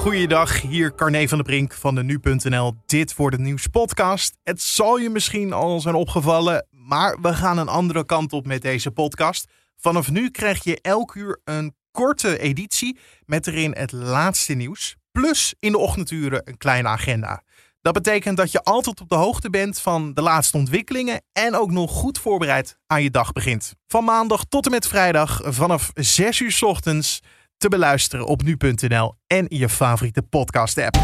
Goeiedag, hier Carne van der Brink van de Nu.nl. Dit wordt het nieuwspodcast. Het zal je misschien al zijn opgevallen, maar we gaan een andere kant op met deze podcast. Vanaf nu krijg je elk uur een korte editie met erin het laatste nieuws. Plus in de ochtenduren een kleine agenda. Dat betekent dat je altijd op de hoogte bent van de laatste ontwikkelingen en ook nog goed voorbereid aan je dag begint. Van maandag tot en met vrijdag vanaf 6 uur 's ochtends te beluisteren op nu.nl en je favoriete podcast app.